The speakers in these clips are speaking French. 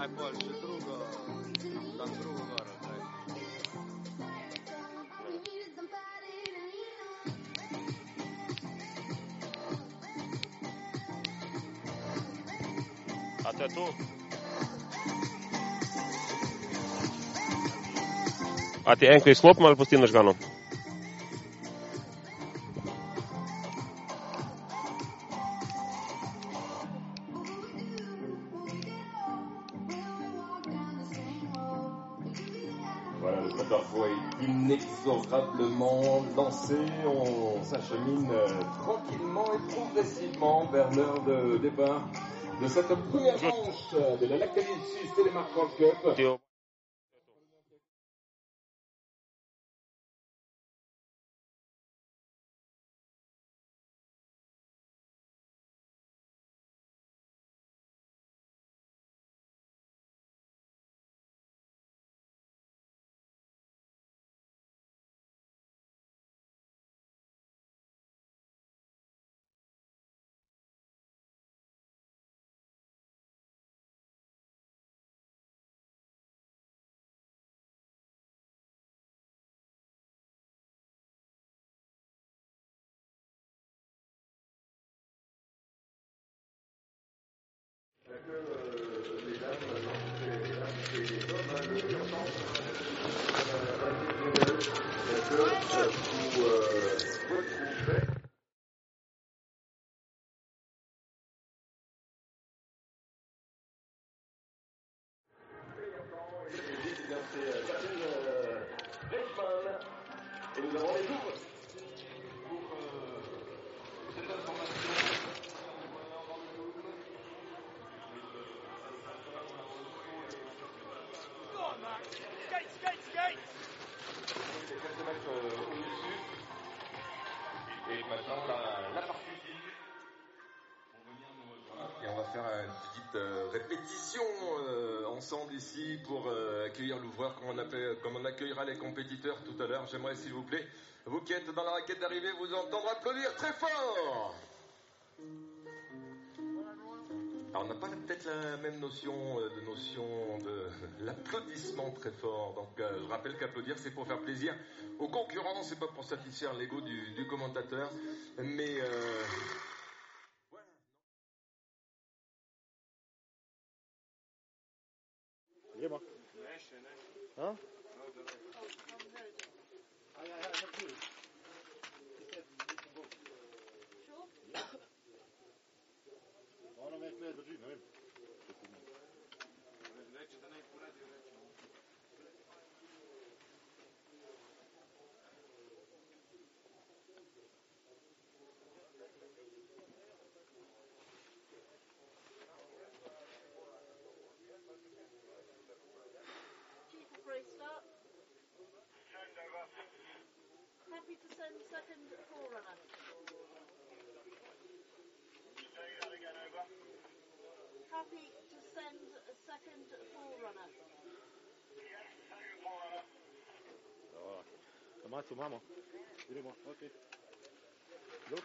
Najboljše drugo, tam drugo goro. daj. A to je tu? A ti enko izklopimo ali pustim nažgano? Voilà, le Butterfly est inexorablement lancé. On s'achemine euh, tranquillement et progressivement vers l'heure de départ de cette première manche de la Lactalis Suisse World Cup. Ti- Et maintenant, la, partie. Et on va faire une petite euh, répétition euh, ensemble ici pour euh, accueillir l'ouvreur comme on, comme on accueillera les compétiteurs tout à l'heure. J'aimerais, s'il vous plaît, vous qui êtes dans la raquette d'arrivée, vous entendre applaudir très fort. On n'a pas peut-être la même notion euh, de notion de l'applaudissement très fort. Donc, euh, je rappelle qu'applaudir, c'est pour faire plaisir aux concurrents, c'est pas pour satisfaire l'ego du, du commentateur. Mais euh, happy to send a second forerunner. Oh, Tomasz, tu mamo. Idemo, ok. Look.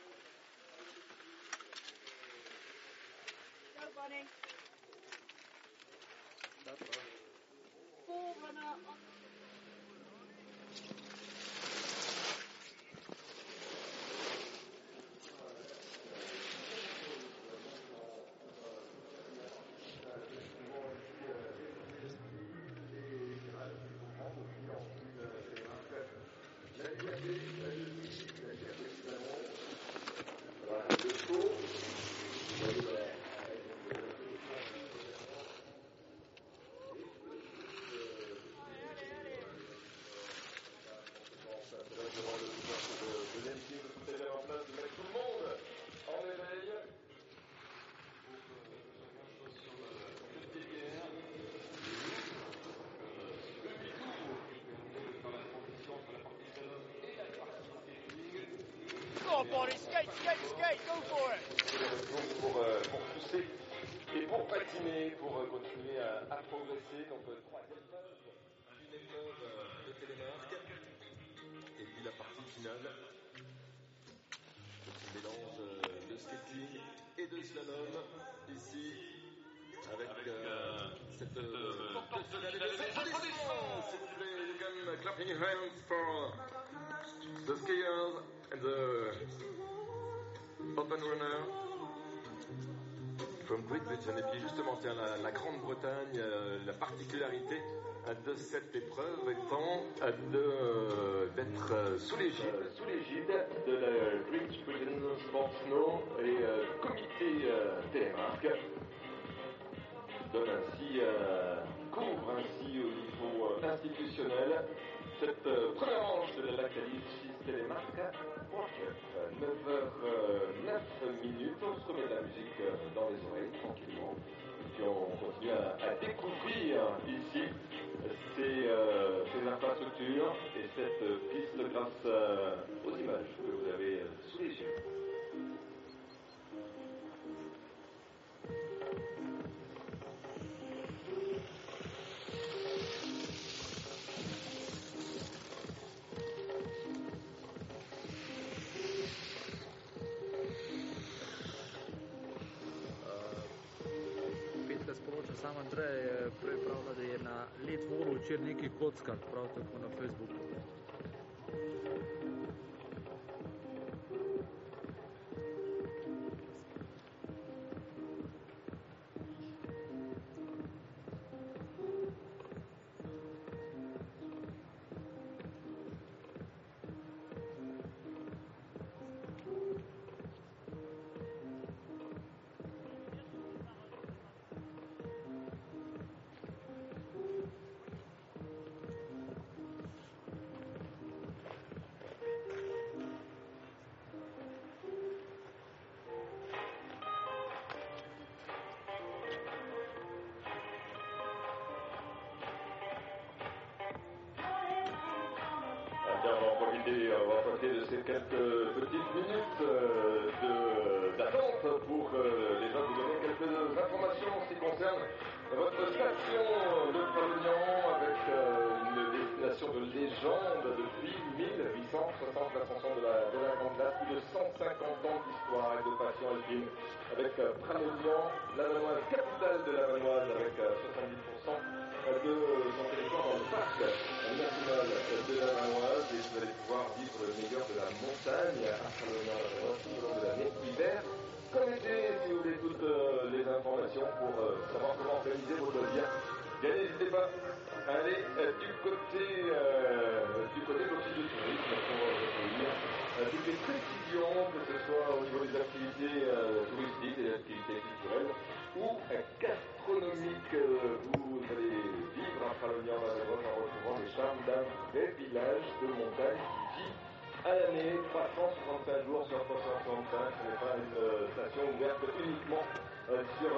Go, Bonnie. Forerunner on Bunny. Start, uh, Forerunner on pour, euh, pour pousser et pour patiner, pour euh, continuer à, à progresser. Donc, euh, troisième une épreuve euh, de télémarque. Et puis la partie finale, petit mélange euh, de skating et de slalom ici avec euh, cette euh, forte finale des applaudissements, s'il vous plaît. You can clap your hands for the skiers open runner. From Great Britain. Et puis justement, la, Grande-Bretagne, euh, la particularité de cette épreuve étant euh, d'être euh, sous l'égide, de la Great Britain Sports Snow et euh, comité Télémark donne ainsi, couvre ainsi au niveau institutionnel cette euh, première manche de la World Cup. 9h09 minutes, on se remet de la musique euh, dans les oreilles tranquillement. Puis on continue à, découvrir ici ces, euh, ces infrastructures et cette euh, piste grâce euh, aux images que vous avez euh, sous les yeux. Pulu, Černiki Kockar, prav tako na Facebooku. Tiens, on va profiter de ces quelques petites minutes euh, d'attente pour euh, déjà vous donner quelques informations en ce qui concerne votre station de Pavillon avec euh, une destination de légende depuis 1860, l'ascension de la, de la Grande plus de 150 ans d'histoire et de passion alpine avec euh, Pramodian, la Vanoise, capitale de la Vanoise avec euh, 70% de son territoire dans le parc. National de la Vanoise et vous allez pouvoir vivre le meilleur de la montagne à tout au de l'année, hiver comme été, si vous voulez toutes euh, les informations pour euh, savoir comment organiser vos loisirs. Bien, n'hésitez pas. À aller euh, du côté du côté de l'office de tourisme pour euh, toutes les précisions, que ce soit au niveau des activités euh, touristiques, des activités culturelles ou gastronomiques. euh, vous allez vivre à Pralognan en retrouvant les charmes d'un vrai village de montagne qui vit à l'année, 365 jours sur 365. Ce n'est pas une euh, station ouverte uniquement euh, sur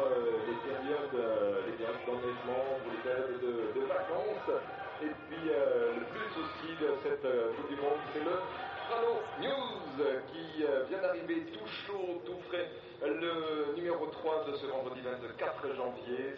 les périodes, euh, périodes d'enneigement ou les périodes de, vacances. Et puis le plus aussi de cette Coupe du Monde, c'est le Prano News qui euh, vient d'arriver tout chaud, tout frais. Le numéro 3 de ce vendredi 24 janvier.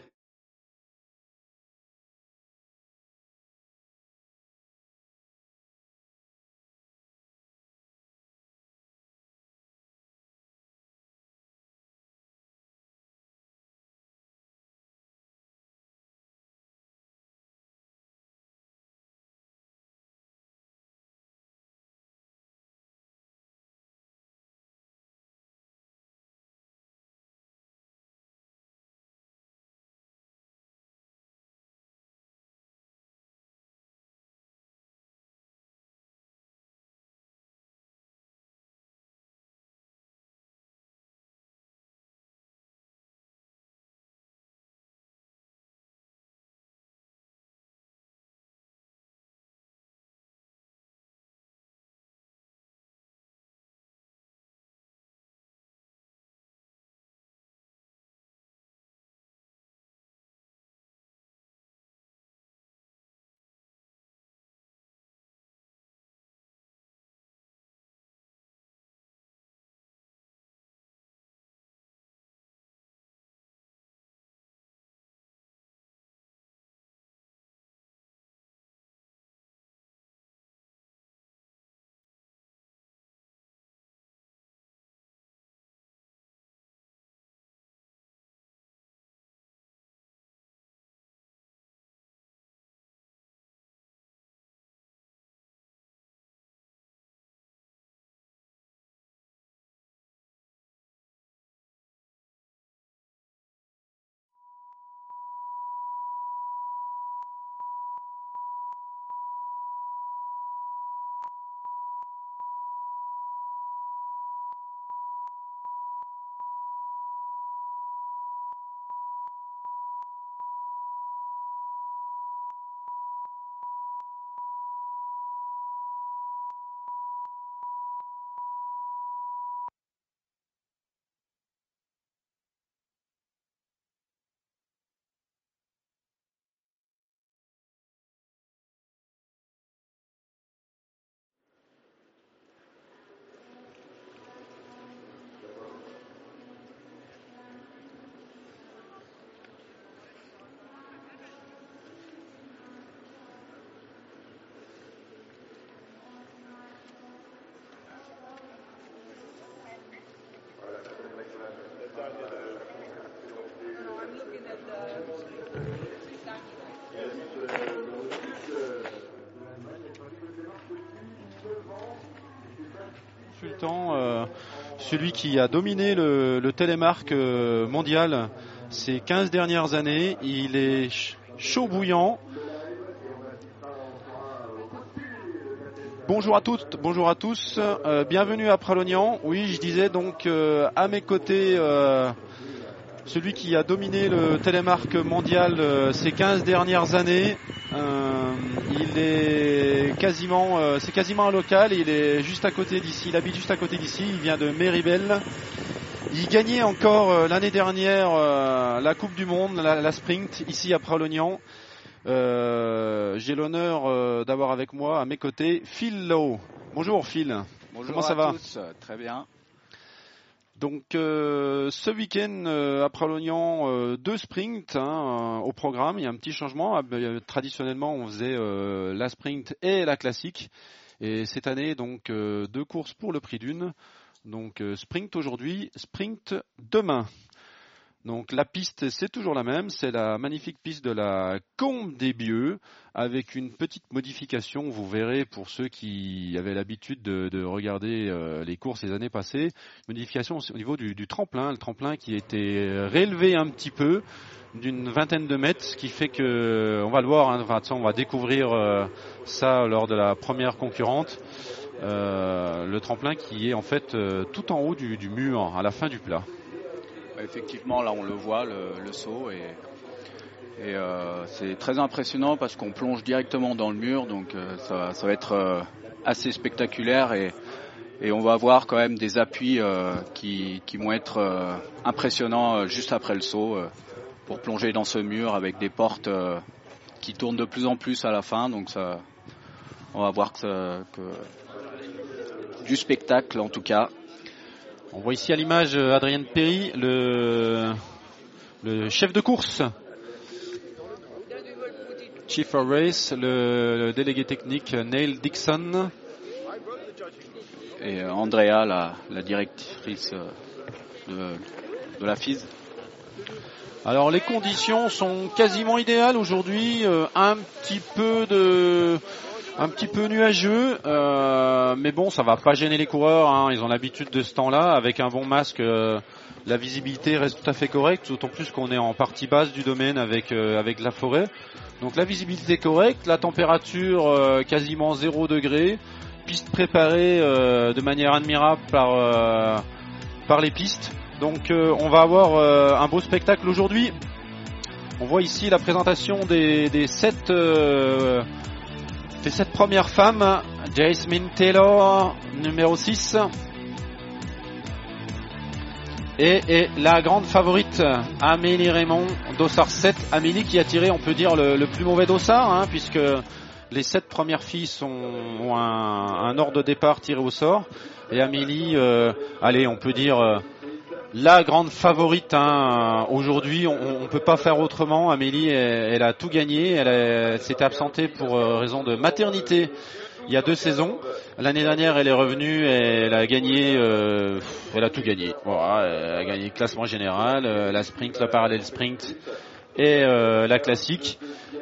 Euh, celui qui a dominé le, télémarque euh, mondial ces 15 dernières années. Il est ch- chaud bouillant. Bonjour à toutes, bonjour à tous, Euh, bienvenue à Pralognan. Oui, je disais donc à mes côtés celui qui a dominé le télémarque mondial ces 15 dernières années. Il est quasiment, euh, c'est quasiment un local. Il est juste à côté d'ici. Il habite juste à côté d'ici. Il vient de Méribel. Il gagnait encore euh, l'année dernière euh, la Coupe du Monde, la, la sprint ici à Pralognan. J'ai l'honneur d'avoir avec moi à mes côtés Phil Lowe. Bonjour Phil. Bonjour Comment ça va? tous, très bien. Donc euh, ce week-end euh, à Pralognan, euh, deux sprints hein, euh, au programme. Il y a un petit changement. Ah, ben, euh, traditionnellement, on faisait euh, la sprint et la classique. Et cette année, donc euh, deux courses pour le prix d'une. Donc euh, sprint aujourd'hui, sprint demain. Donc la piste, c'est toujours la même, c'est la magnifique piste de la Combe des Bieux, avec une petite modification, vous verrez pour ceux qui avaient l'habitude de, de regarder euh, les courses les années passées, modification au niveau du, tremplin, le tremplin qui a été réélevé un petit peu d'une vingtaine de mètres, ce qui fait que, on va le voir, hein, on va découvrir euh, ça lors de la première concurrente, Euh, le tremplin qui est en fait tout en haut du mur, à la fin du plat. Bah, Effectivement, là on le voit, le, saut, et, euh, c'est très impressionnant parce qu'on plonge directement dans le mur, donc euh, ça, va- être euh, assez spectaculaire et, on va avoir quand même des appuis euh, qui, vont être euh, impressionnants euh, juste après le saut euh, pour plonger dans ce mur avec des portes euh, qui tournent de plus en plus à la fin, donc on va voir du spectacle en tout cas. On voit ici à l'image euh, Adrien Perry, le, le chef de course. Chief of Race, le, le délégué technique euh, Neil Dixon. et euh, Andrea, la, la directrice de, de la FIS. Alors les conditions sont quasiment idéales aujourd'hui, euh, un petit peu de un petit peu nuageux, euh, mais bon, ça va pas gêner les coureurs. hein. Ils ont l'habitude de ce temps-là. Avec un bon masque, euh, la visibilité reste tout à fait correcte, d'autant plus qu'on est en partie basse du domaine avec euh, la forêt. Donc la visibilité correcte, la température quasiment 0 degré, piste préparée de manière admirable par les pistes. Donc on va avoir un beau spectacle aujourd'hui. On voit ici la présentation des, des sept des sept premières femmes. Jasmine Taylor, numéro 6. Et, la grande favorite, Amélie Raymond, dossard 7. Amélie qui a tiré, on peut dire, le, plus mauvais dossard, hein, puisque les sept premières filles sont, ont un, un ordre de départ tiré au sort. Et Amélie, euh, allez, on peut dire euh, la grande favorite. Hein, Aujourd'hui, on ne peut pas faire autrement. Amélie, elle, a tout gagné. Elle, elle s'était absentée pour euh, raison de maternité il y a deux saisons. L'année dernière, elle est revenue et elle a gagné. euh, elle a tout gagné. Voilà, elle a gagné le classement général, euh, la sprint, la parallèle sprint et euh, la classique.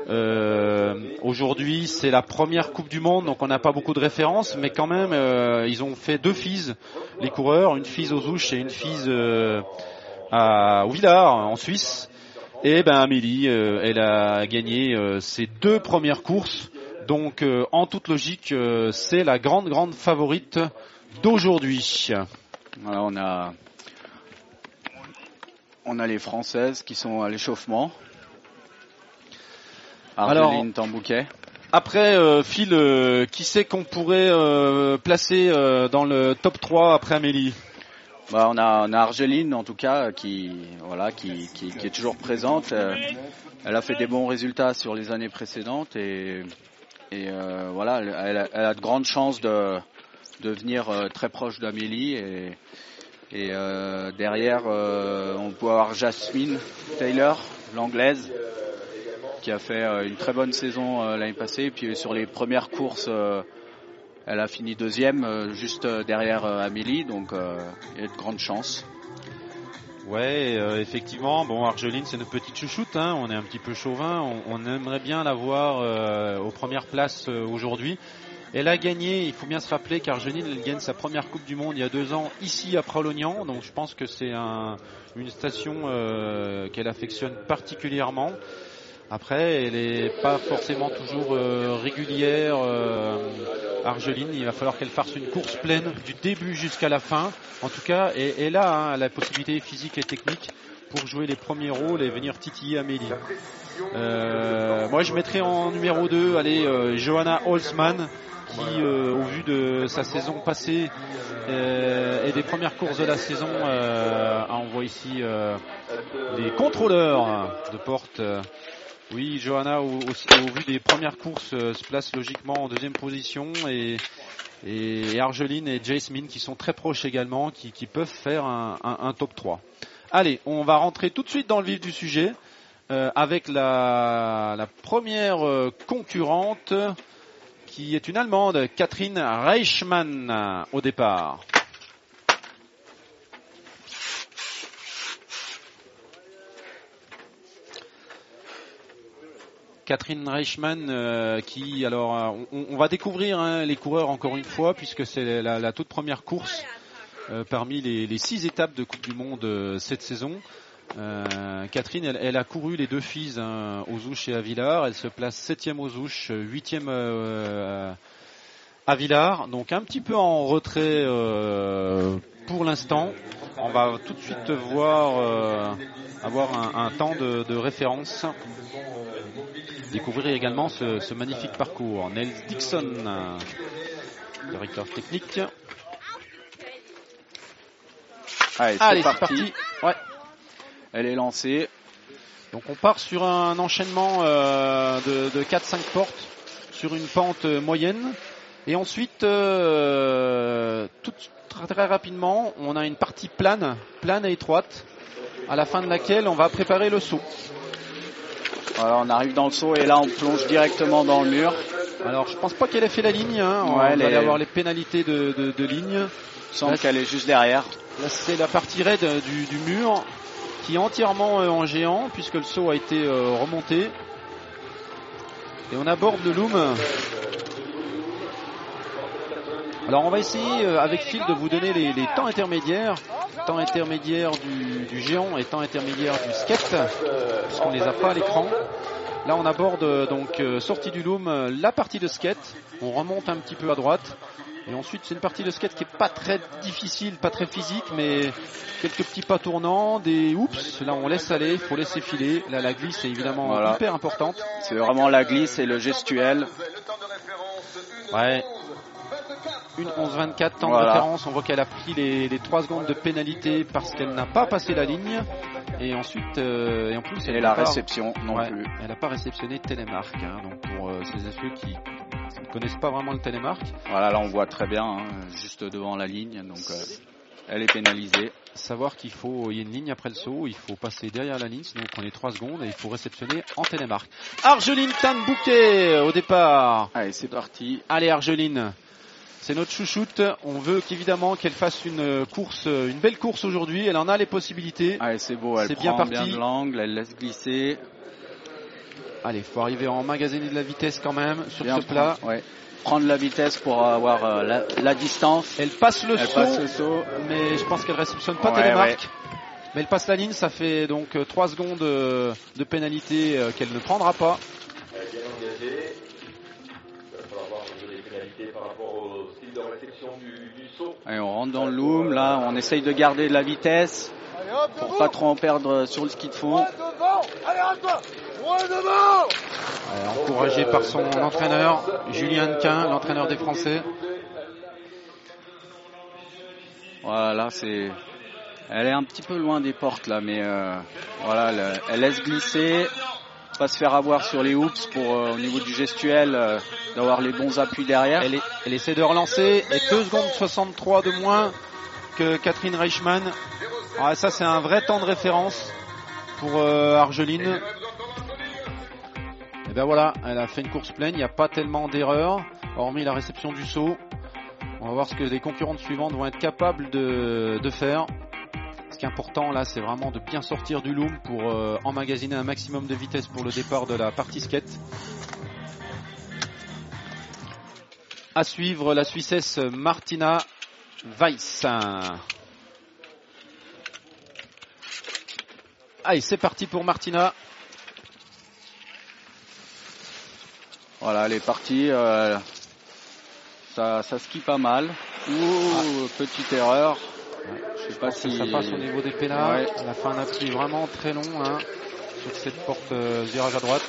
Euh, Aujourd'hui, c'est la première Coupe du Monde, donc on n'a pas beaucoup de références, mais quand même, euh, ils ont fait deux FIS, les coureurs, une FIS aux Ouches et une FIS euh, à Villars, en Suisse. Et ben Amélie, euh, elle a gagné euh, ses deux premières courses, donc en toute logique, c'est la grande grande favorite d'aujourd'hui. Voilà, on a on a les Françaises qui sont à l'échauffement. Argeline Tambouquet. Après, euh, Phil, euh, qui c'est qu'on pourrait euh, placer dans le top 3 après Amélie? Bah, on a, on a Argeline en tout cas qui voilà qui, qui, qui est toujours présente. Elle a fait des bons résultats sur les années précédentes et, et voilà, elle, a, elle a de grandes chances de, de venir très proche d'Amélie et, et derrière on peut avoir Jasmine Taylor, l'anglaise, qui a fait euh, une très bonne saison euh, l'année passée. Et puis sur les premières courses, euh, elle a fini deuxième, juste derrière Amélie, donc il y a de grandes chances. Ouais, effectivement. Bon, Argeline, c'est notre petite chouchoute. Hein. On est un petit peu chauvin. On, aimerait bien la voir aux premières places aujourd'hui. Elle a gagné, il faut bien se rappeler qu'Argeline elle gagne sa première Coupe du Monde il y a deux ans ici à Pralognan, donc je pense que c'est un, une station qu'elle affectionne particulièrement. Après, elle n'est pas forcément toujours euh, régulière, euh, Argeline. Il va falloir qu'elle fasse une course pleine du début jusqu'à la fin. En tout cas, et, et là, hein, la possibilité physique et technique pour jouer les premiers rôles et venir titiller Amélie. Euh, moi, je mettrais en numéro 2, allez, euh, Johanna Holzmann, qui, euh, au vu de sa saison passée euh, et des premières courses de la saison, euh, on voit ici euh, les contrôleurs de porte. Oui, Johanna, au, au- vu des premières courses, euh, se place logiquement en deuxième position et, et, Argeline et Jasmine qui sont très proches également, qui, peuvent faire un, top 3. Allez, on va rentrer tout de suite dans le vif du sujet euh, avec la, première euh, concurrente qui est une Allemande, Catherine Reichmann au départ. Catherine Reichmann euh, qui alors euh, on, va découvrir hein, les coureurs encore une fois puisque c'est la, toute première course euh, parmi les, six étapes de Coupe du Monde euh, cette saison. Euh, Catherine, elle, a couru les deux filles hein, aux Ouches et à Villars. Elle se place septième aux Ouches, huitième à Villars. Donc un petit peu en retrait euh, pour l'instant. On va tout de suite voir euh, avoir un, un temps de, de référence. Découvrir également ce, ce magnifique parcours. Nels Dixon, euh, directeur technique. Allez, c'est parti. Ouais. Elle est lancée. Donc on part sur un enchaînement euh, de, de 4-5 portes sur une pente moyenne. Et ensuite, euh, tout, très, très rapidement, on a une partie plane, plane et étroite, à la fin de laquelle on va préparer le saut. Voilà, on arrive dans le saut et là on plonge directement dans le mur. Alors je pense pas qu'elle ait fait la ligne, hein. on Ouais, va est- avoir les pénalités de, de, de ligne. Là, qu'elle est juste derrière. Là, c'est la partie raide du, du mur qui est entièrement euh, en géant puisque le saut a été euh, remonté. Et on aborde le loom. Alors on va essayer euh, avec Phil de vous donner les, les temps intermédiaires, temps intermédiaire du, du géant et temps intermédiaire du skate, puisqu'on les a pas à l'écran. Là on aborde euh, donc euh, sortie du loom la partie de skate. On remonte un petit peu à droite. Et ensuite, c'est une partie de skate qui est pas très difficile, pas très physique, mais quelques petits pas tournants, des oups. Là, on laisse aller, il faut laisser filer. Là, la glisse est évidemment Voilà. hyper importante. C'est vraiment la glisse et le gestuel. Ouais. Une 11-24 temps Voilà. de référence. On voit qu'elle a pris les, les 3 secondes de pénalité parce qu'elle n'a pas passé la ligne. Et ensuite, euh, et en plus, elle Et la pas- réception non Ouais, plus. Elle n'a pas réceptionné télémarque. hein. donc pour euh, ces ceux qui ne connaissent pas vraiment le télémarque, Voilà, là on voit très bien, hein, juste devant la ligne. Donc euh, elle est pénalisée. savoir qu'il faut, il y a une ligne après le saut, il faut passer derrière la ligne, sinon on est 3 secondes et il faut réceptionner en télémarque. Argeline Tan-Bouquet au départ. Allez, c'est parti. Allez Argeline, c'est notre chouchoute. On veut qu'évidemment qu'elle fasse une course, une belle course aujourd'hui. Elle en a les possibilités. Allez, c'est beau. Elle prend bien de l'angle, elle laisse glisser. Allez, faut arriver à emmagasiner de la vitesse quand même sur Bien ce plat. prendre- ouais. Prendre la vitesse pour avoir euh, la, la distance. Elle passe le Elle saut, passe le saut. mais je pense qu'elle réceptionne pas Ouais, télémarque. Mais elle passe la ligne, ça fait donc 3 secondes euh, de pénalité euh, qu'elle ne prendra pas. Allez, on rentre dans le loom. Là, on essaye de garder de la vitesse pour pas trop en perdre sur le ski de fond. Euh, encouragé par son entraîneur, Julien Hanquin, l'entraîneur des Français. Voilà, là, c'est. Elle est un petit peu loin des portes là, mais euh, voilà, elle, elle laisse glisser, pas se faire avoir sur les hoops pour euh, au niveau du gestuel euh, d'avoir les bons appuis derrière. Elle, essaie de relancer et 2 secondes 63 de moins que Catherine Reichmann. Ah, ça c'est un vrai temps de référence pour euh, Argeline. Et ben voilà, elle a fait une course pleine, il n'y a pas tellement d'erreurs, hormis la réception du saut. On va voir ce que les concurrentes suivantes vont être capables de faire. Ce qui est important là, c'est vraiment de bien sortir du loom pour euh, emmagasiner un maximum de vitesse pour le départ de la partie skate. À suivre la Suissesse Martina Weiss. Allez, c'est parti pour Martina. Voilà, elle est partie. euh, ça, ça skie pas mal. Ouh, petite erreur. Je sais pas si ça passe au niveau des pénales. Ouais. Elle a fait un appui vraiment très long hein, sur cette porte euh, virage à droite.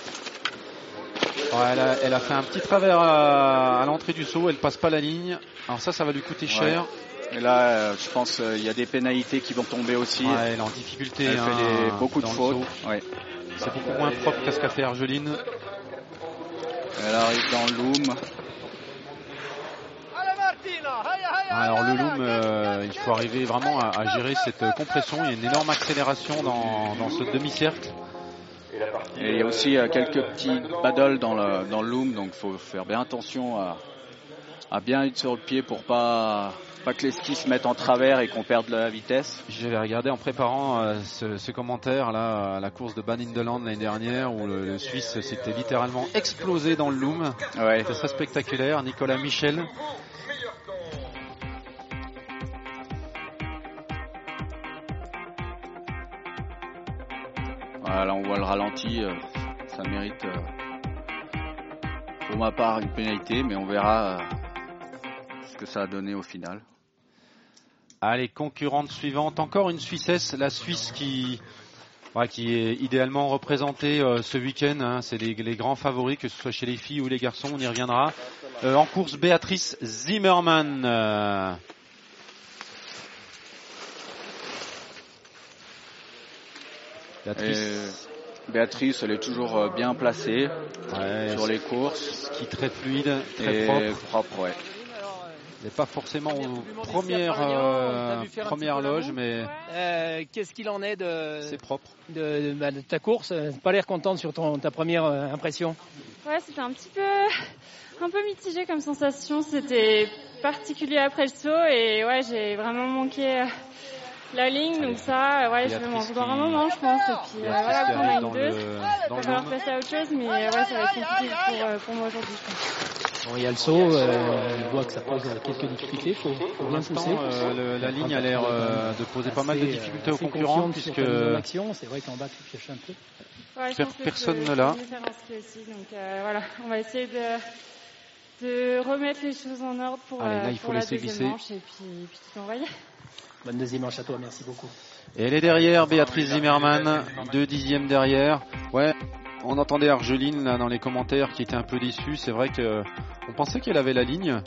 Ouais, elle, a, elle a fait un petit travers à, à l'entrée du saut, elle passe pas la ligne. Alors ça, ça va lui coûter cher. Et là, euh, je pense qu'il y a des pénalités qui vont tomber aussi. Ouais, elle est en difficulté. Elle hein, fait des- beaucoup de fautes. Ouais. C'est beaucoup moins propre qu'à ce qu'a fait Argeline. Elle arrive dans le loom. Alors le loom, euh, il faut arriver vraiment à, à gérer cette euh, compression. Il y a une énorme accélération dans, dans ce demi-cercle. Et il y a aussi euh, quelques petits paddles dans le, dans le loom, donc il faut faire bien attention à, à bien être sur le pied pour pas, pas que les skis se mettent en travers et qu'on perde la vitesse. J'avais regardé en préparant euh, ce, ce commentaire là à la course de Ban in the Land l'année dernière où le, le Suisse s'était littéralement explosé dans le loom. Ouais. C'était très spectaculaire. Nicolas Michel. Voilà, là on voit le ralenti, euh, ça mérite euh, pour ma part une pénalité, mais on verra euh, ce que ça a donné au final. Allez, concurrente suivante, encore une Suissesse, la Suisse qui, qui est idéalement représentée ce week-end. hein. C'est les, grands favoris, que ce soit chez les filles ou les garçons, on y reviendra. En course, Béatrice Zimmermann. Béatrice, Et Béatrice, elle est toujours euh, bien placée ouais, sur les courses qui est très fluide, très et propre. propre, ouais. N'est pas forcément aux premières, euh, premières loges, mais Euh, Qu'est-ce qu'il en est de, c'est propre. de, de- bah, de ta course? Pas l'air contente sur ton, ta première euh, impression Ouais, c'était un petit peu, un peu mitigé comme sensation. C'était particulier après le saut et ouais, j'ai vraiment manqué euh, la ligne. Donc ça, euh, ouais, je vais m'en vouloir un moment, je pense. Et puis euh, voilà, qui après on a une deux. le, Il va falloir passer à autre chose, mais ouais, ça va être compliqué pour, euh, pour moi aujourd'hui. je pense. Bon, il y a le saut, euh, on voit que ça pose quelques difficultés, faut, faut Pour bien l'instant, pousser. euh, le- la ligne a l'air euh, de poser pas mal de euh, difficultés aux concurrents puisque. C'est vrai qu'en bas tu pioches un peu. Ouais, je pense que personne ne l'a. Donc euh, voilà, on va essayer de, de remettre les choses en ordre pour, Allez, là, euh, il faut pour la laisser deuxième glisser. manche et puis, puis tout envoyer. Bonne deuxième manche à toi, merci beaucoup. Et elle est derrière, Béatrice Zimmermann, deux dixièmes derrière. Ouais, on entendait Argeline là dans les commentaires qui était un peu déçue. C'est vrai que on pensait qu'elle avait la ligne.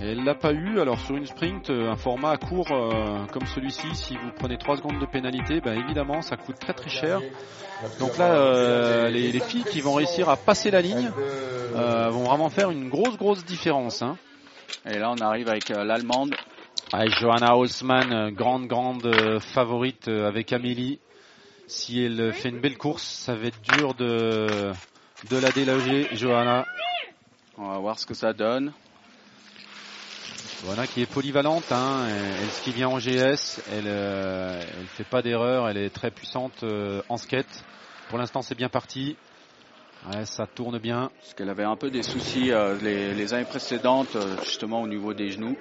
Et elle l'a pas eu. Alors sur une sprint, euh, un format court euh, comme celui-ci, si vous prenez 3 secondes de pénalité, ben évidemment ça coûte très très cher. Donc là, euh, les, les filles qui vont réussir à passer la ligne euh, vont vraiment faire une grosse grosse différence. Hein. Et là on arrive avec euh, l'allemande. Johanna Haussmann, euh, grande, grande euh, favorite euh, avec Amélie. Si elle euh, fait une belle course, ça va être dur de, de la déloger, Johanna. On va voir ce que ça donne. Johanna qui est polyvalente, hein, elle, skie bien en GS, elle euh, elle fait pas d'erreur, elle est très puissante euh, en skate. Pour l'instant, c'est bien parti. Ouais, ça tourne bien. Parce qu'elle avait un peu des soucis euh, les, les années précédentes, euh, justement au niveau des genoux.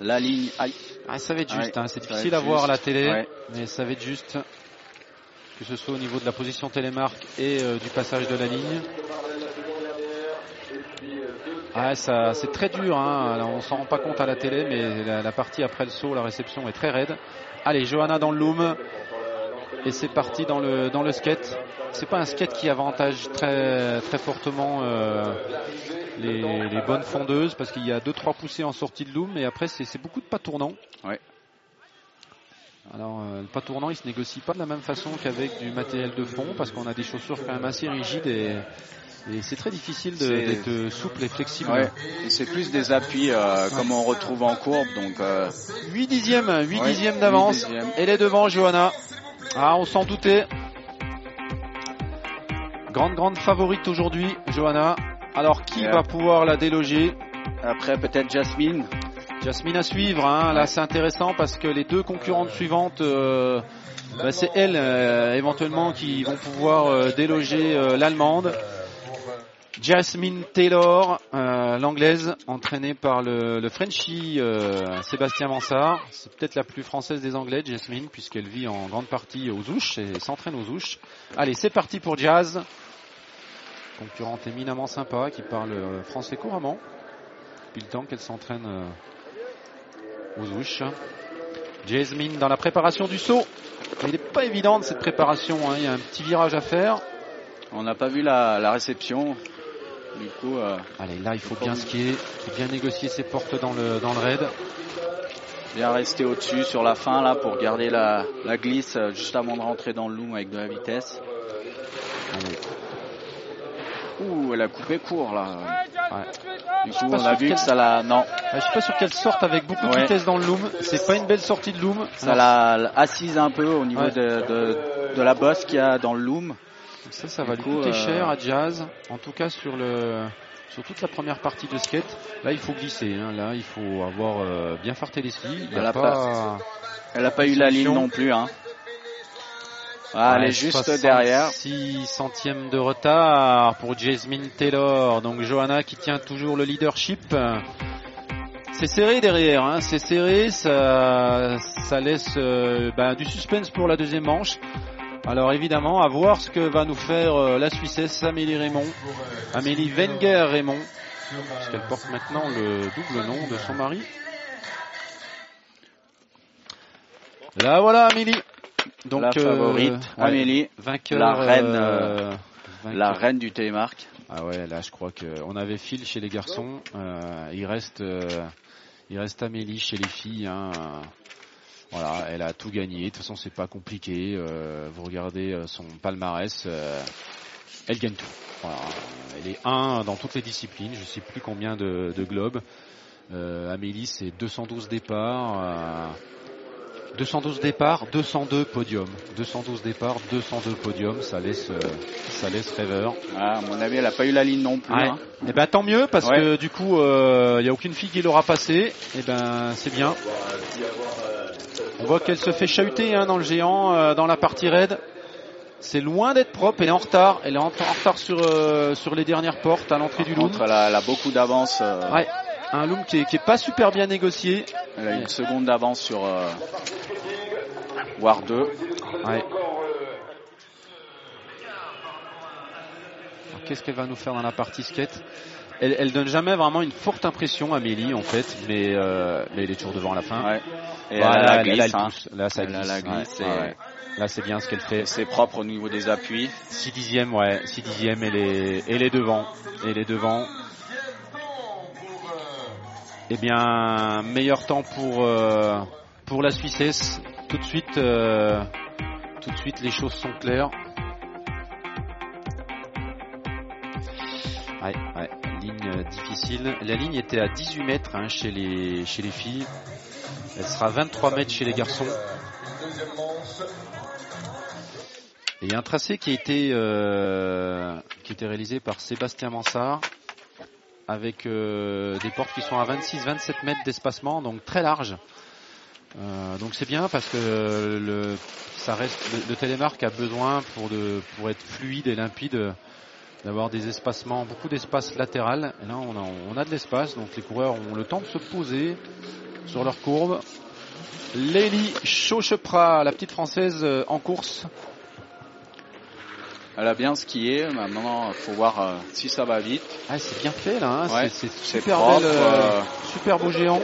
La ligne, aïe. Ah, ça va être juste, Ouais, hein, c'est difficile à voir à la télé, Ouais. mais ça va être juste. Que ce soit au niveau de la position télémarque et euh, du passage de la ligne. Ah, ça, c'est très dur, hein. On s'en rend pas compte à la télé, mais la, la partie après le saut, la réception est très raide. Allez, Johanna dans le loom. Et c'est parti dans le, dans le skate. C'est pas un skate qui avantage très, très fortement euh, les, les bonnes fondeuses parce qu'il y a 2-3 poussées en sortie de loom, mais après c'est beaucoup de pas tournants. Ouais. Alors, euh, le pas tournant, il se négocie pas de la même façon qu'avec du matériel de fond parce qu'on a des chaussures quand même assez rigides et, et c'est très difficile d'être souple et flexible. Ouais. Et C'est plus des appuis euh, comme on retrouve en courbe, donc euh, 8 dixièmes, 8 Ouais, dixièmes d'avance. Elle est devant, Johanna. Ah, on s'en doutait. Grande, grande favorite aujourd'hui, Johanna. Alors, qui va pouvoir la déloger après peut-être Jasmine. Jasmine à suivre. hein. Là, c'est intéressant parce que les deux concurrentes suivantes, euh, bah, c'est elles euh, éventuellement qui vont pouvoir euh, déloger euh, l'allemande. Jasmine Taylor, euh, l'anglaise, entraînée par le, le Frenchie euh, Sébastien Mansart. C'est peut-être la plus française des anglais, Jasmine, puisqu'elle vit en grande partie aux Ouches et s'entraîne aux Ouches. Allez, c'est parti pour Jazz. Concurrente éminemment sympa, qui parle euh, français couramment. Depuis le temps qu'elle s'entraîne aux Ouches. Jasmine dans la préparation du saut. Il n'est pas évidente cette préparation, hein. il y a un petit virage à faire. On n'a pas vu la réception. Du coup, euh, Allez, là, il faut bien skier, faut bien négocier ses portes dans le, dans le raid. bien rester au-dessus sur la fin là pour garder la, la glisse euh, juste avant de rentrer dans le loom avec de la vitesse. Ouh, elle a coupé court là. Du Je suis coup, on a vu que ça l'a. Non, Je suis pas sûr qu'elle sorte avec beaucoup de Ouais. vitesse dans le loom. C'est pas une belle sortie de loom. ça l'a assise un peu au niveau Ouais. de, de, de la bosse qu'il y a dans le loom. Ça, ça va Du lui coup, coûter euh, cher à Jazz. En tout cas, sur le, sur toute la première partie de skate. Là, il faut glisser. hein. Là, il faut avoir euh, bien farté les skis. Il Elle a a pas. Elle n'a pas eu la ligne non plus. Hein. Ah, elle est juste derrière. 6 centièmes de retard pour Jasmine Taylor. Donc Johanna qui tient toujours le leadership. C'est serré derrière, hein, c'est serré, ça, ça laisse euh, ben, du suspense pour la deuxième manche. Alors évidemment, à voir ce que va nous faire euh, la Suissesse Amélie Raymond, Amélie Wenger Raymond, puisqu'elle porte maintenant le double nom de son mari. Là voilà Amélie. Donc la euh, favorite, Amélie, vainqueur, la reine, euh, la reine du télémarque. Ah ouais, là je crois que on avait Phil chez les garçons, euh, il reste euh, il reste Amélie chez les filles. Hein. Voilà, elle a tout gagné. De toute façon, c'est pas compliqué. Euh, vous regardez euh, son palmarès, euh, elle gagne tout. Voilà. Elle est 1 dans toutes les disciplines. Je sais plus combien de, de globes. Euh, Amélie, c'est 212 départs. euh, 212 départs, 202 podiums. 212 départs, 202 podiums. Ça laisse, euh, ça laisse rêveur. Ah, à mon avis, elle n'a pas eu la ligne non plus. Ouais. hein. Eh ben tant mieux parce Ouais. que du coup il n'y a aucune fille qui l'aura passé. Et ben c'est bien. On voit qu'elle se fait chahuter hein, dans le géant, euh, dans la partie raid. C'est loin d'être propre. Elle est en retard. Elle est en, en retard sur euh, sur les dernières portes à l'entrée du loom. Elle a, elle a beaucoup d'avance. euh, Ouais. Un loom qui est, qui est pas super bien négocié. Elle a une seconde d'avance sur War 2. Ouais. Alors, Qu'est-ce qu'elle va nous faire dans la partie skate? Elle, elle donne jamais vraiment une forte impression, Amélie, en fait, mais, euh, mais elle est toujours devant à la fin. Ouais. Et la glisse. hein. Là, ça Elle a glisse. la ouais, glisse ouais, et- ouais. Là, c'est bien ce qu'elle fait. C'est propre au niveau des appuis. 6 dixièmes, ouais. 6 dixièmes, elle est, elle est devant. Elle est devant. Eh bien, meilleur temps pour, euh, pour la Suissesse. Tout de suite, euh, tout de suite, les choses sont claires. Ouais, ouais, difficile. La ligne était à 18 mètres hein, chez, les, chez les filles. Elle sera 23 mètres chez les garçons. Et il y a un tracé qui a été, euh, qui a été réalisé par Sébastien Mansart avec euh, des portes qui sont à 26-27 mètres d'espacement, donc très large. Euh, donc c'est bien parce que le, le télémarque a besoin pour, de, pour être fluide et limpide d'avoir des espacements, beaucoup d'espace latéral. Et là on a, on a de l'espace, donc les coureurs ont le temps de se poser sur leur courbe. Lélie Chauchepra, la petite française euh, en course. Elle a bien skié. Maintenant, il faut voir euh, si ça va vite. Ah, c'est bien fait là, hein. Ouais, c'est, c'est c'est super propre, belle, euh, euh, super beau géant.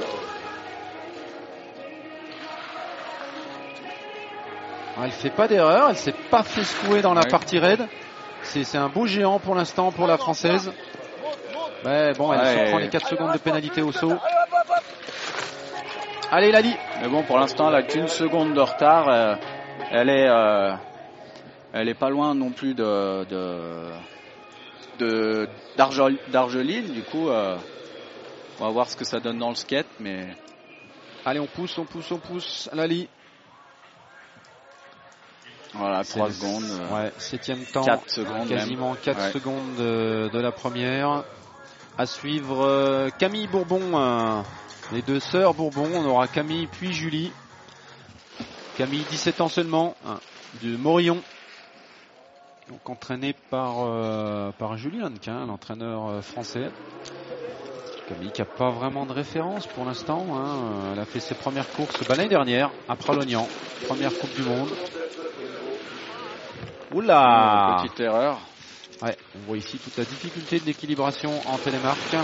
Ah, Elle fait pas d'erreur, elle s'est pas fait secouer dans la Ouais. partie raid. C'est, un beau géant pour l'instant pour la française. Ouais, bon, elle Ouais. se prend les 4 secondes de pénalité au saut. Allez Lali Mais bon, pour l'instant, elle a qu'une seconde de retard. euh, elle est, euh, elle est pas loin non plus de, de, de d'Argel- d'Argeline. Du coup, euh, on va voir ce que ça donne dans le skate, mais Allez, on pousse, on pousse, on pousse. Lali. Voilà, C'est 3 le- secondes. euh, Ouais, septième temps. 4 secondes Quasiment même. 4 Ouais. secondes de, de la première. À suivre euh, Camille Bourbon, euh, les deux sœurs Bourbon. On aura Camille puis Julie. Camille, 17 ans seulement, hein, de Morillon. Donc entraîné par, euh, par Hannequin, l'entraîneur français. Camille qui n'a pas vraiment de référence pour l'instant. hein. Elle a fait ses premières courses l'année dernière à Pralognan, première Coupe du Monde. Oula Petite erreur. Ouais, on voit ici toute la difficulté de l'équilibration en télémarque.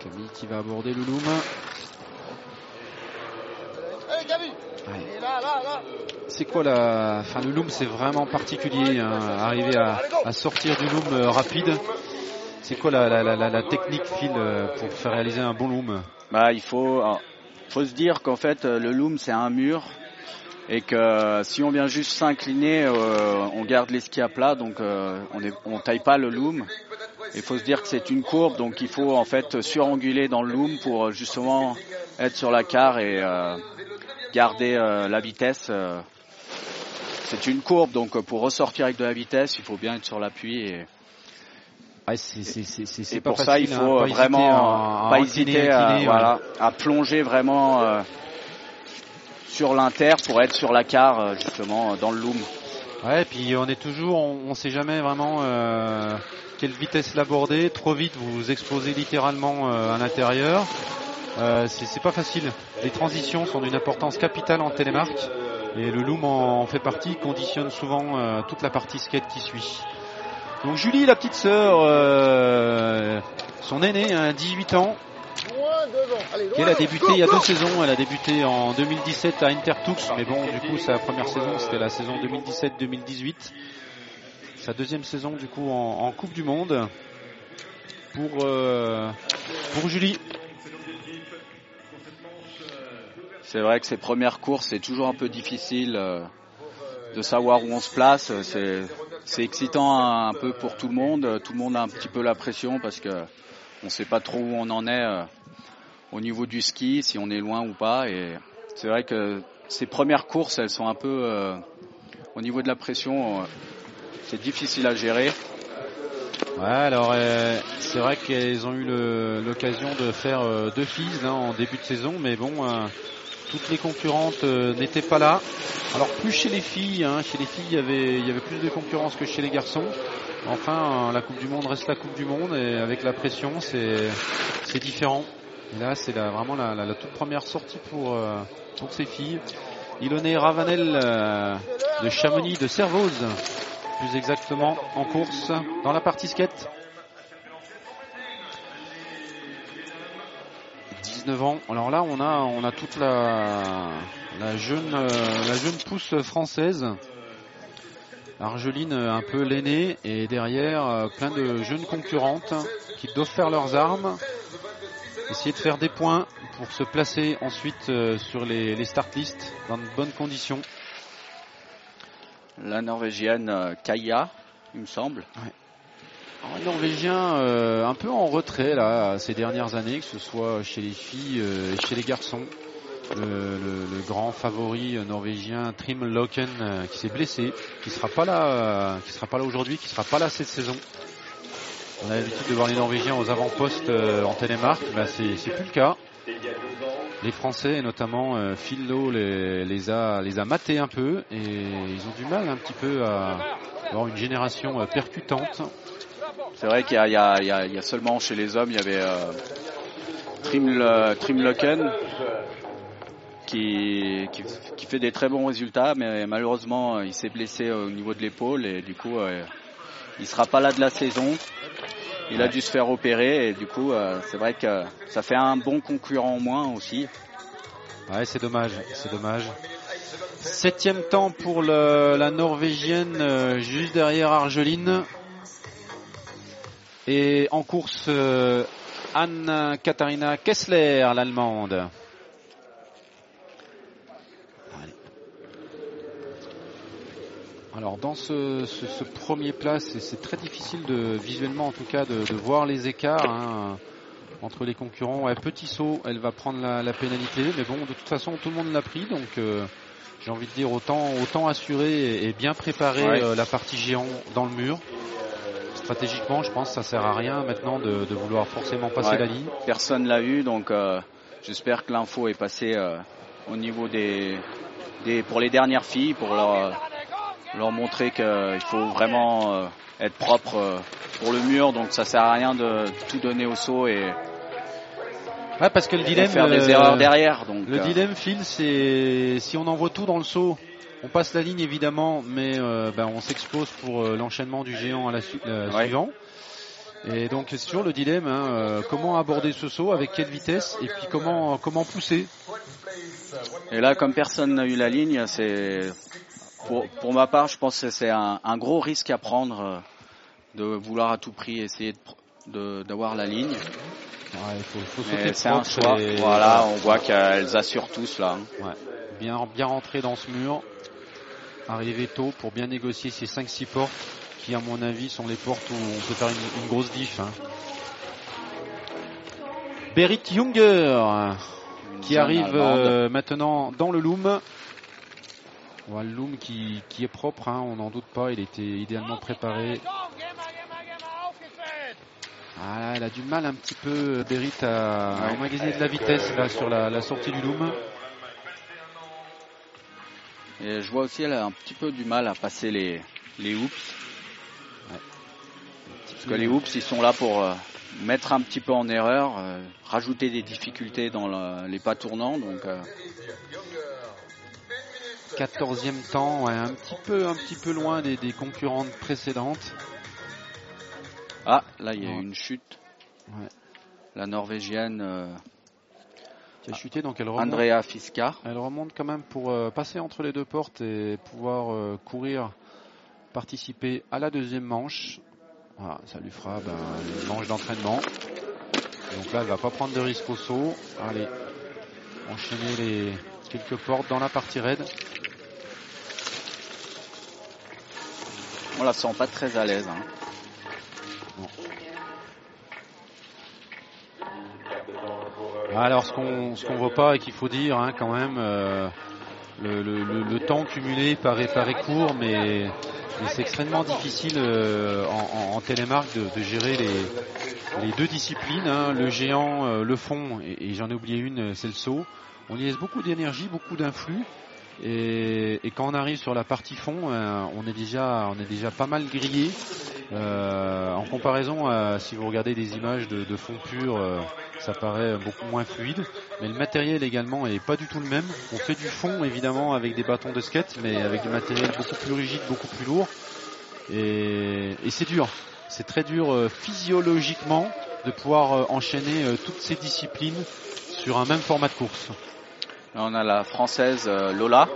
Camille qui va aborder le loom. Ouais. C'est quoi la. Enfin, le loom, c'est vraiment particulier. hein, Arriver à, à sortir du loom euh, rapide. C'est quoi la, la, la, la- la technique, Phil, euh, pour faire réaliser un bon loom? Bah, il faut, faut se dire qu'en fait, euh, le loom, c'est un mur. Et que euh, si on vient juste s'incliner, euh, on garde les skis à plat, donc on ne taille pas le loom. Il faut se dire que c'est une courbe, donc il faut en fait suranguler dans le loom pour justement être sur la carre et garder la vitesse. C'est une courbe, donc pour ressortir avec de la vitesse, il faut bien être sur l'appui. Ouais, c'est- et pas pour ça, il facile, hein, faut pas hésiter vraiment à- à pas hésiter à, incliner, ouais. voilà, à plonger vraiment euh, sur l'inter pour être sur la carre euh, justement dans le loom. Ouais, puis on est toujours, on, on sait jamais vraiment euh, quelle vitesse l'aborder. Trop vite, vous vous explosez littéralement euh, à l'intérieur. Euh, c'est c'est pas facile. Les transitions sont d'une importance capitale en télémarque et le loom en, en fait partie, conditionne souvent euh, toute la partie skate qui suit. Donc Julie, la petite sœur, euh, son aînée, hein, 18 ans, elle a débuté il y a deux saisons. Elle a débuté en 2017 à Intertux, mais bon, du coup, sa première saison, c'était la saison 2017-2018. Sa deuxième saison, du coup, en, Coupe du Monde pour euh, pour Julie. C'est vrai que ces premières courses, c'est toujours un peu difficile euh, de savoir où on se place. C'est c'est excitant un, peu pour tout le monde. Tout le monde a un petit peu la pression parce que on sait pas trop où on en est euh, au niveau du ski, si on est loin ou pas. Et c'est vrai que ces premières courses, elles sont un peu euh, au niveau de la pression, euh, c'est difficile à gérer. Ouais, alors c'est vrai qu'elles ont eu l'occasion de faire deux filles là, en début de saison, mais bon, toutes les concurrentes euh, n'étaient pas là. Alors plus chez les filles, hein, chez les filles il y avait plus de concurrence que chez les garçons. Enfin, euh, la Coupe du Monde reste la Coupe du Monde et avec la pression, c'est différent. Et là, c'est vraiment la, toute première sortie pour euh, pour ces filles. Iloné Ravanel euh, de Chamonix, de Servoz, plus exactement en course dans la partie skate. 19 ans. Alors là, on a, on a toute la, la jeune, euh, la jeune pousse française. Argeline euh, un peu l'aînée et derrière euh, plein de jeunes concurrentes qui doivent faire leurs armes, essayer de faire des points pour se placer ensuite sur les, les start lists dans de bonnes conditions. La norvégienne Kaya, il me semble. Les Norvégiens euh, un peu en retrait là ces dernières années, que ce soit chez les filles euh, et chez les garçons. Le, le- le grand favori euh, norvégien Trim Loken euh, qui s'est blessé, qui sera pas là, euh, qui sera pas là aujourd'hui, qui sera pas là cette saison. On a l'habitude de voir les Norvégiens aux avant-postes euh, en télémarque, bah c'est plus le cas. Les Français, et notamment euh, Phil Lowe, les, les a les a matés un peu et ils ont du mal un petit peu à avoir une génération euh, percutante. C'est vrai qu'il y, a- y y y seulement chez les hommes, il y avait euh, Trim, Le- Trim Loken qui, qui, qui fait des très bons résultats, mais malheureusement il s'est blessé au niveau de l'épaule et du coup euh, il sera pas là de la saison. Il a dû se faire opérer et du coup euh, c'est vrai que ça fait un bon concurrent en moins aussi. Ouais, c'est dommage, c'est dommage. Septième temps pour le- la Norvégienne, euh, juste derrière Argeline. Et en course, euh, Anne-Katharina Kessler, l'Allemande. Alors dans ce, ce- ce premier plat, c'est c'est très difficile de visuellement en tout cas de, de voir les écarts hein, entre les concurrents. Ouais, petit saut, elle va prendre la, la pénalité, mais bon, de toute façon tout le monde l'a pris, donc euh, j'ai envie de dire autant autant assurer et, et bien préparer Ouais. euh, la partie géant dans le mur. Stratégiquement, je pense que ça sert à rien maintenant de, de vouloir forcément passer Ouais. la ligne. Personne l'a eu donc euh, j'espère que l'info est passée euh, au niveau des, des pour les dernières filles, pour leur, leur montrer qu'il faut vraiment euh, être propre euh, pour le mur. Donc ça sert à rien de tout donner au saut et Ouais, parce que le dilemme. faire des euh, erreurs derrière. Donc, Le euh, dilemme, Phil, c'est si on envoie tout dans le saut, on passe la ligne évidemment, mais euh, ben, on s'expose pour euh, l'enchaînement du géant à la su- euh, Ouais. suivant. Et donc c'est toujours le dilemme, hein, euh, comment aborder ce saut, avec quelle vitesse, et puis comment comment pousser? Et là, comme personne n'a eu la ligne, c'est pour, pour ma part, je pense que c'est un, un gros risque à prendre euh, de vouloir à tout prix essayer de pr- de- d'avoir la ligne. Ouais, il faut, faut Mais sauter c'est un choix. et- Voilà, on voit qu'elles assurent tous là. hein. Ouais. Bien, bien rentrer dans ce mur, arriver tôt pour bien négocier ces 5-6 portes qui, à mon avis, sont les portes où on peut faire une, une grosse diff. Hein. Berit Junger qui arrive euh, maintenant dans le loom. Voilà, le loom qui, qui est propre, hein, on n'en doute pas, il était idéalement préparé. Ah, elle a du mal un petit peu, Berit, à Ouais. emmagasiner de la vitesse là sur la, la sortie du loom. Et je vois aussi elle a un petit peu du mal à passer les, les hoops. Parce que les hoops, ils sont là pour euh, mettre un petit peu en erreur, euh, rajouter des difficultés dans le- les pas tournants. Donc, euh, 14e temps, ouais, un petit peu, un petit peu loin des, des concurrentes précédentes. ah, là il y a Ouais. une chute. Ouais. La norvégienne euh, Qui a chuté, donc elle remonte, Andrea Fiska. elle remonte quand même pour euh, passer entre les deux portes et pouvoir euh, courir, participer à la deuxième manche. Voilà, ça lui fera ben, une manche d'entraînement. Donc là, elle va pas prendre de risque au saut. Allez, enchaîner les quelques portes dans la partie raide. On la sent pas très à l'aise. hein. Alors ce qu'on ce qu'on voit pas et qu'il faut dire hein, quand même, euh, le, temps cumulé paraît, paraît court, mais, c'est extrêmement difficile euh, en, télémarque de, gérer les, les deux disciplines, hein, le géant, euh, le fond, et, j'en ai oublié une, c'est le saut. On y laisse beaucoup d'énergie, beaucoup d'influx. Et, et quand on arrive sur la partie fond, on est déjà, on est déjà pas mal grillé. Euh, en comparaison, à, si vous regardez des images de, fond pur, euh, ça paraît beaucoup moins fluide. Mais le matériel également est pas du tout le même. On fait du fond évidemment avec des bâtons de skate, mais avec du matériel beaucoup plus rigide, beaucoup plus lourd. Et, c'est dur. C'est très dur euh, physiologiquement de pouvoir enchaîner toutes ces disciplines sur un même format de course. On a la française Lola.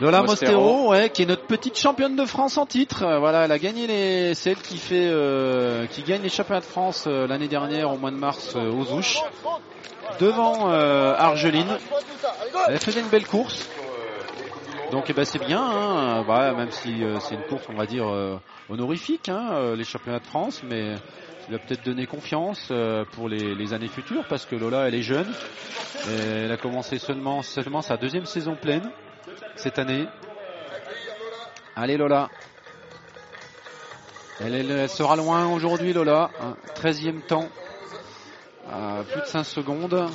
Lola Mostero. Ouais, qui est notre petite championne de France en titre. Euh, Voilà, elle a gagné les, c'est elle qui fait, euh, qui gagne les championnats de France euh, l'année dernière au mois de mars euh, aux Ouches, devant euh, Argeline. Elle faisait une belle course. Donc eh ben, c'est bien, hein, bah, même si c'est une course, on va dire honorifique, hein, les championnats de France, mais lui a peut-être donné confiance pour les, les années futures parce que Lola, elle est jeune. Et elle a commencé seulement, seulement sa deuxième saison pleine cette année. Allez Lola. Elle, sera loin aujourd'hui Lola. Un 13e temps. À plus de 5 secondes.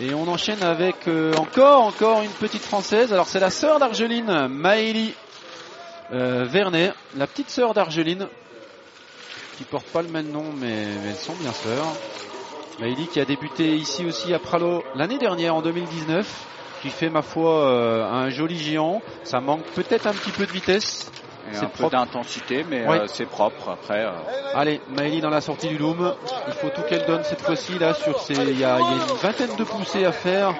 Et on enchaîne avec euh, encore, encore une petite française. Alors c'est la sœur d'Argeline, Maëlie euh, Vernet, la petite sœur d'Argeline, qui porte pas le même nom, mais, mais elles sont bien sœurs. Maëlie qui a débuté ici aussi à Pralo l'année dernière en 2019, qui fait ma foi euh, un joli géant. Ça manque peut-être un petit peu de vitesse. Et C'est un peu propre. d'intensité, mais euh, c'est propre. Après, euh, Allez, Maëlie dans la sortie du loom. Il faut tout qu'elle donne cette fois-ci là sur ces. Il y a, il y a une vingtaine de poussées à faire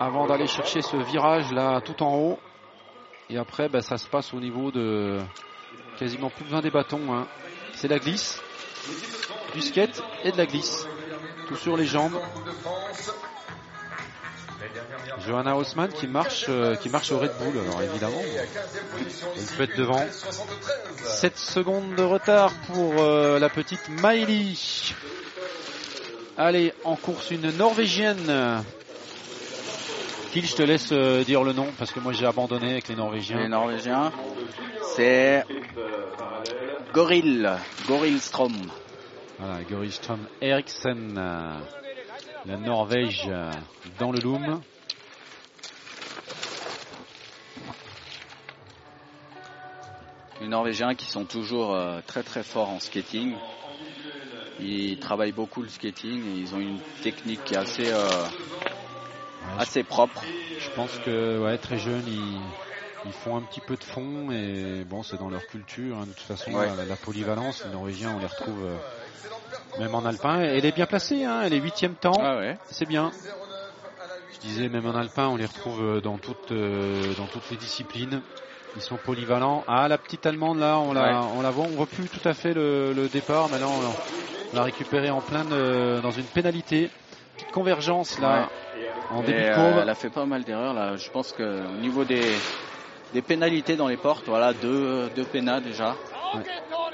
avant d'aller chercher ce virage là tout en haut. Et après, ben, ça se passe au niveau de quasiment plus de 20 des bâtons. hein. C'est la glisse, du skate et de la glisse. Tout sur les jambes. Johanna Haussmann qui marche, euh, qui marche au Red Bull, alors évidemment. Elle peut être devant. 7 secondes de retard pour euh, la petite Miley. Allez, en course une Norvégienne. Phil, je te laisse euh, dire le nom parce que moi j'ai abandonné avec les Norvégiens. les Norvégiens, c'est Goril, Gorilstrom. Voilà, Goristrom Eriksen. La Norvège euh, dans le loom. Les Norvégiens qui sont toujours euh, très très forts en skating. Ils travaillent beaucoup le skating et ils ont une technique qui est assez, euh, assez propre. Je pense que ouais, très jeunes, ils, ils font un petit peu de fond et bon, c'est dans leur culture. hein. De toute façon, Ouais. la, la polyvalence, les Norvégiens, on les retrouve euh, même en alpin. Elle est bien placée, hein, elle est huitième temps. Ah ouais. C'est bien. Je disais, même en alpin, on les retrouve euh, dans toutes, euh, dans toutes les disciplines. Ils sont polyvalents. Ah, la petite allemande là, on la, Ouais. on la voit, on voit plus tout à fait le, le départ. Maintenant, on, on l'a récupéré en plein de- dans une pénalité. Petite convergence là, en Et, début de euh, courbe. elle a fait pas mal d'erreurs là. Je pense que au niveau des, des pénalités dans les portes, voilà, deux, deux déjà.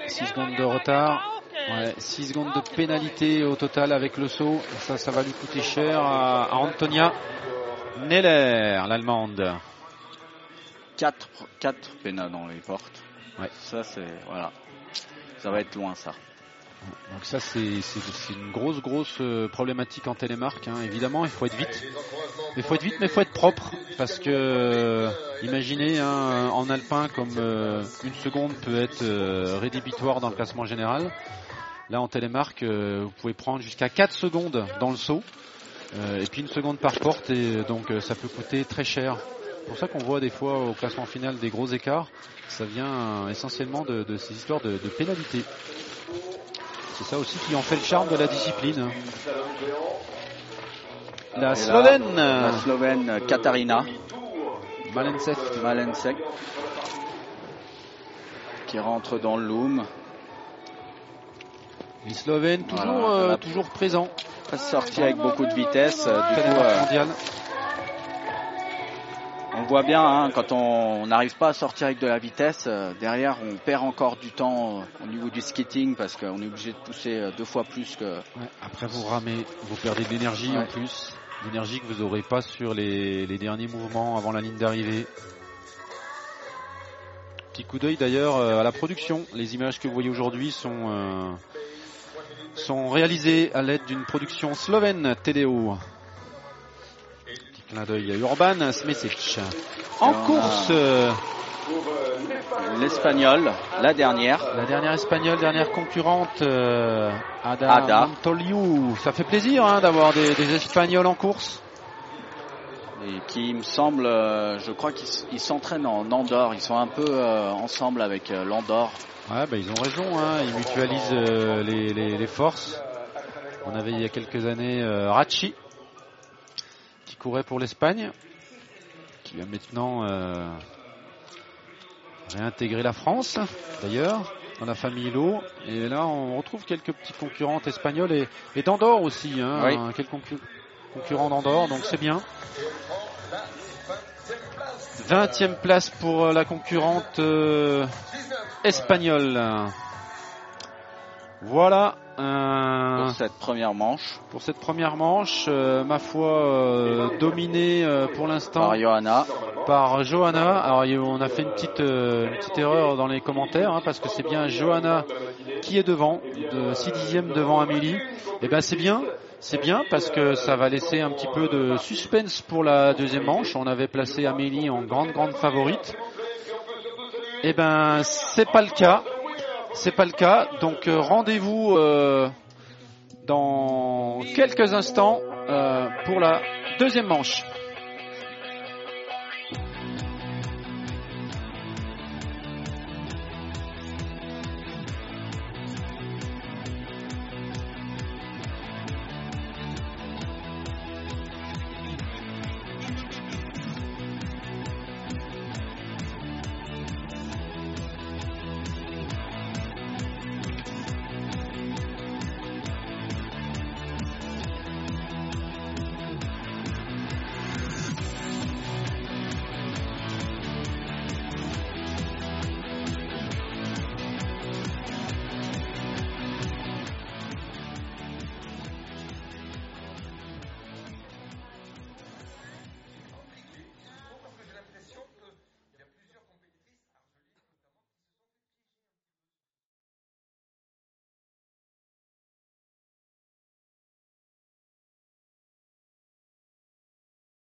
6 secondes de retard. Ouais, 6 secondes de pénalité au total avec le saut. Ça, ça va lui coûter cher à, Antonia Neller, l'allemande. Quatre, quatre pénats dans les portes. Ouais. Ça c'est voilà. Ça va être loin ça. Donc ça, c'est une grosse, grosse euh, problématique en télémarque. hein. Évidemment, il faut être vite. Il faut être vite, mais il faut être propre. Parce que, euh, imaginez, hein, en alpin, comme euh, une seconde peut être euh, rédhibitoire dans le classement général. Là, en télémarque, euh, vous pouvez prendre jusqu'à 4 secondes dans le saut. euh, et puis une seconde par porte. Et euh, donc, ça peut coûter très cher. C'est pour ça qu'on voit des fois au classement final des gros écarts. Ça vient essentiellement de, de ces histoires de, de pénalité. C'est ça aussi qui en fait le charme de la discipline. La Slovène. La Slovène Katarina Malensek. Malensek qui rentre dans le loom. Les Slovènes toujours, Voilà, euh, a- toujours présents. Pas sorti avec beaucoup de vitesse. euh, Du coup, Télémarque euh, on voit bien hein, quand on n'arrive pas à sortir avec de la vitesse, euh, derrière on perd encore du temps euh, au niveau du skating parce qu'on est obligé de pousser euh, deux fois plus que. Ouais, après vous ramez, vous perdez de l'énergie en plus. L'énergie que vous n'aurez pas sur les, les derniers mouvements avant la ligne d'arrivée. Petit coup d'œil d'ailleurs euh, à la production. Les images que vous voyez aujourd'hui sont, euh, sont réalisées à l'aide d'une production slovène TDO. Petit clin d'œil à Urban Smesic. En Et on a- course, euh, L'espagnol, la dernière. la dernière espagnole, dernière concurrente, euh, Ada, Ada. Montoliu. Ça fait plaisir hein, d'avoir des, des espagnols en course. Et qui me semble, euh, je crois qu'ils s'entraînent en Andorre. Ils sont un peu euh, ensemble avec l'Andorre. Ouais, bah, ils ont raison, hein, ils mutualisent euh, les, les- les forces. On avait il y a quelques années euh, Rachi, qui courait pour l'Espagne, qui va maintenant euh, réintégrer la France, d'ailleurs, dans la famille Lo. Et là, on retrouve quelques petites concurrentes espagnoles et, et d'Andorre aussi, hein, Oui. quelques concu- concurrents d'Andorre, donc c'est bien. 20e place pour euh, la concurrente euh, espagnole. Voilà. euh, Pour cette première manche, pour cette première manche, euh, ma foi, euh, dominée euh, pour l'instant par Johanna. par Johanna. Alors on a fait une petite, euh, une petite erreur dans les commentaires hein, parce que c'est bien Johanna qui est devant, de 6 dixièmes devant Amélie. Et ben c'est bien, c'est bien parce que ça va laisser un petit peu de suspense pour la deuxième manche. On avait placé Amélie en grande grande favorite. Et ben c'est pas le cas, c'est pas le cas. Donc euh, rendez-vous euh, dans quelques instants euh, pour la deuxième manche.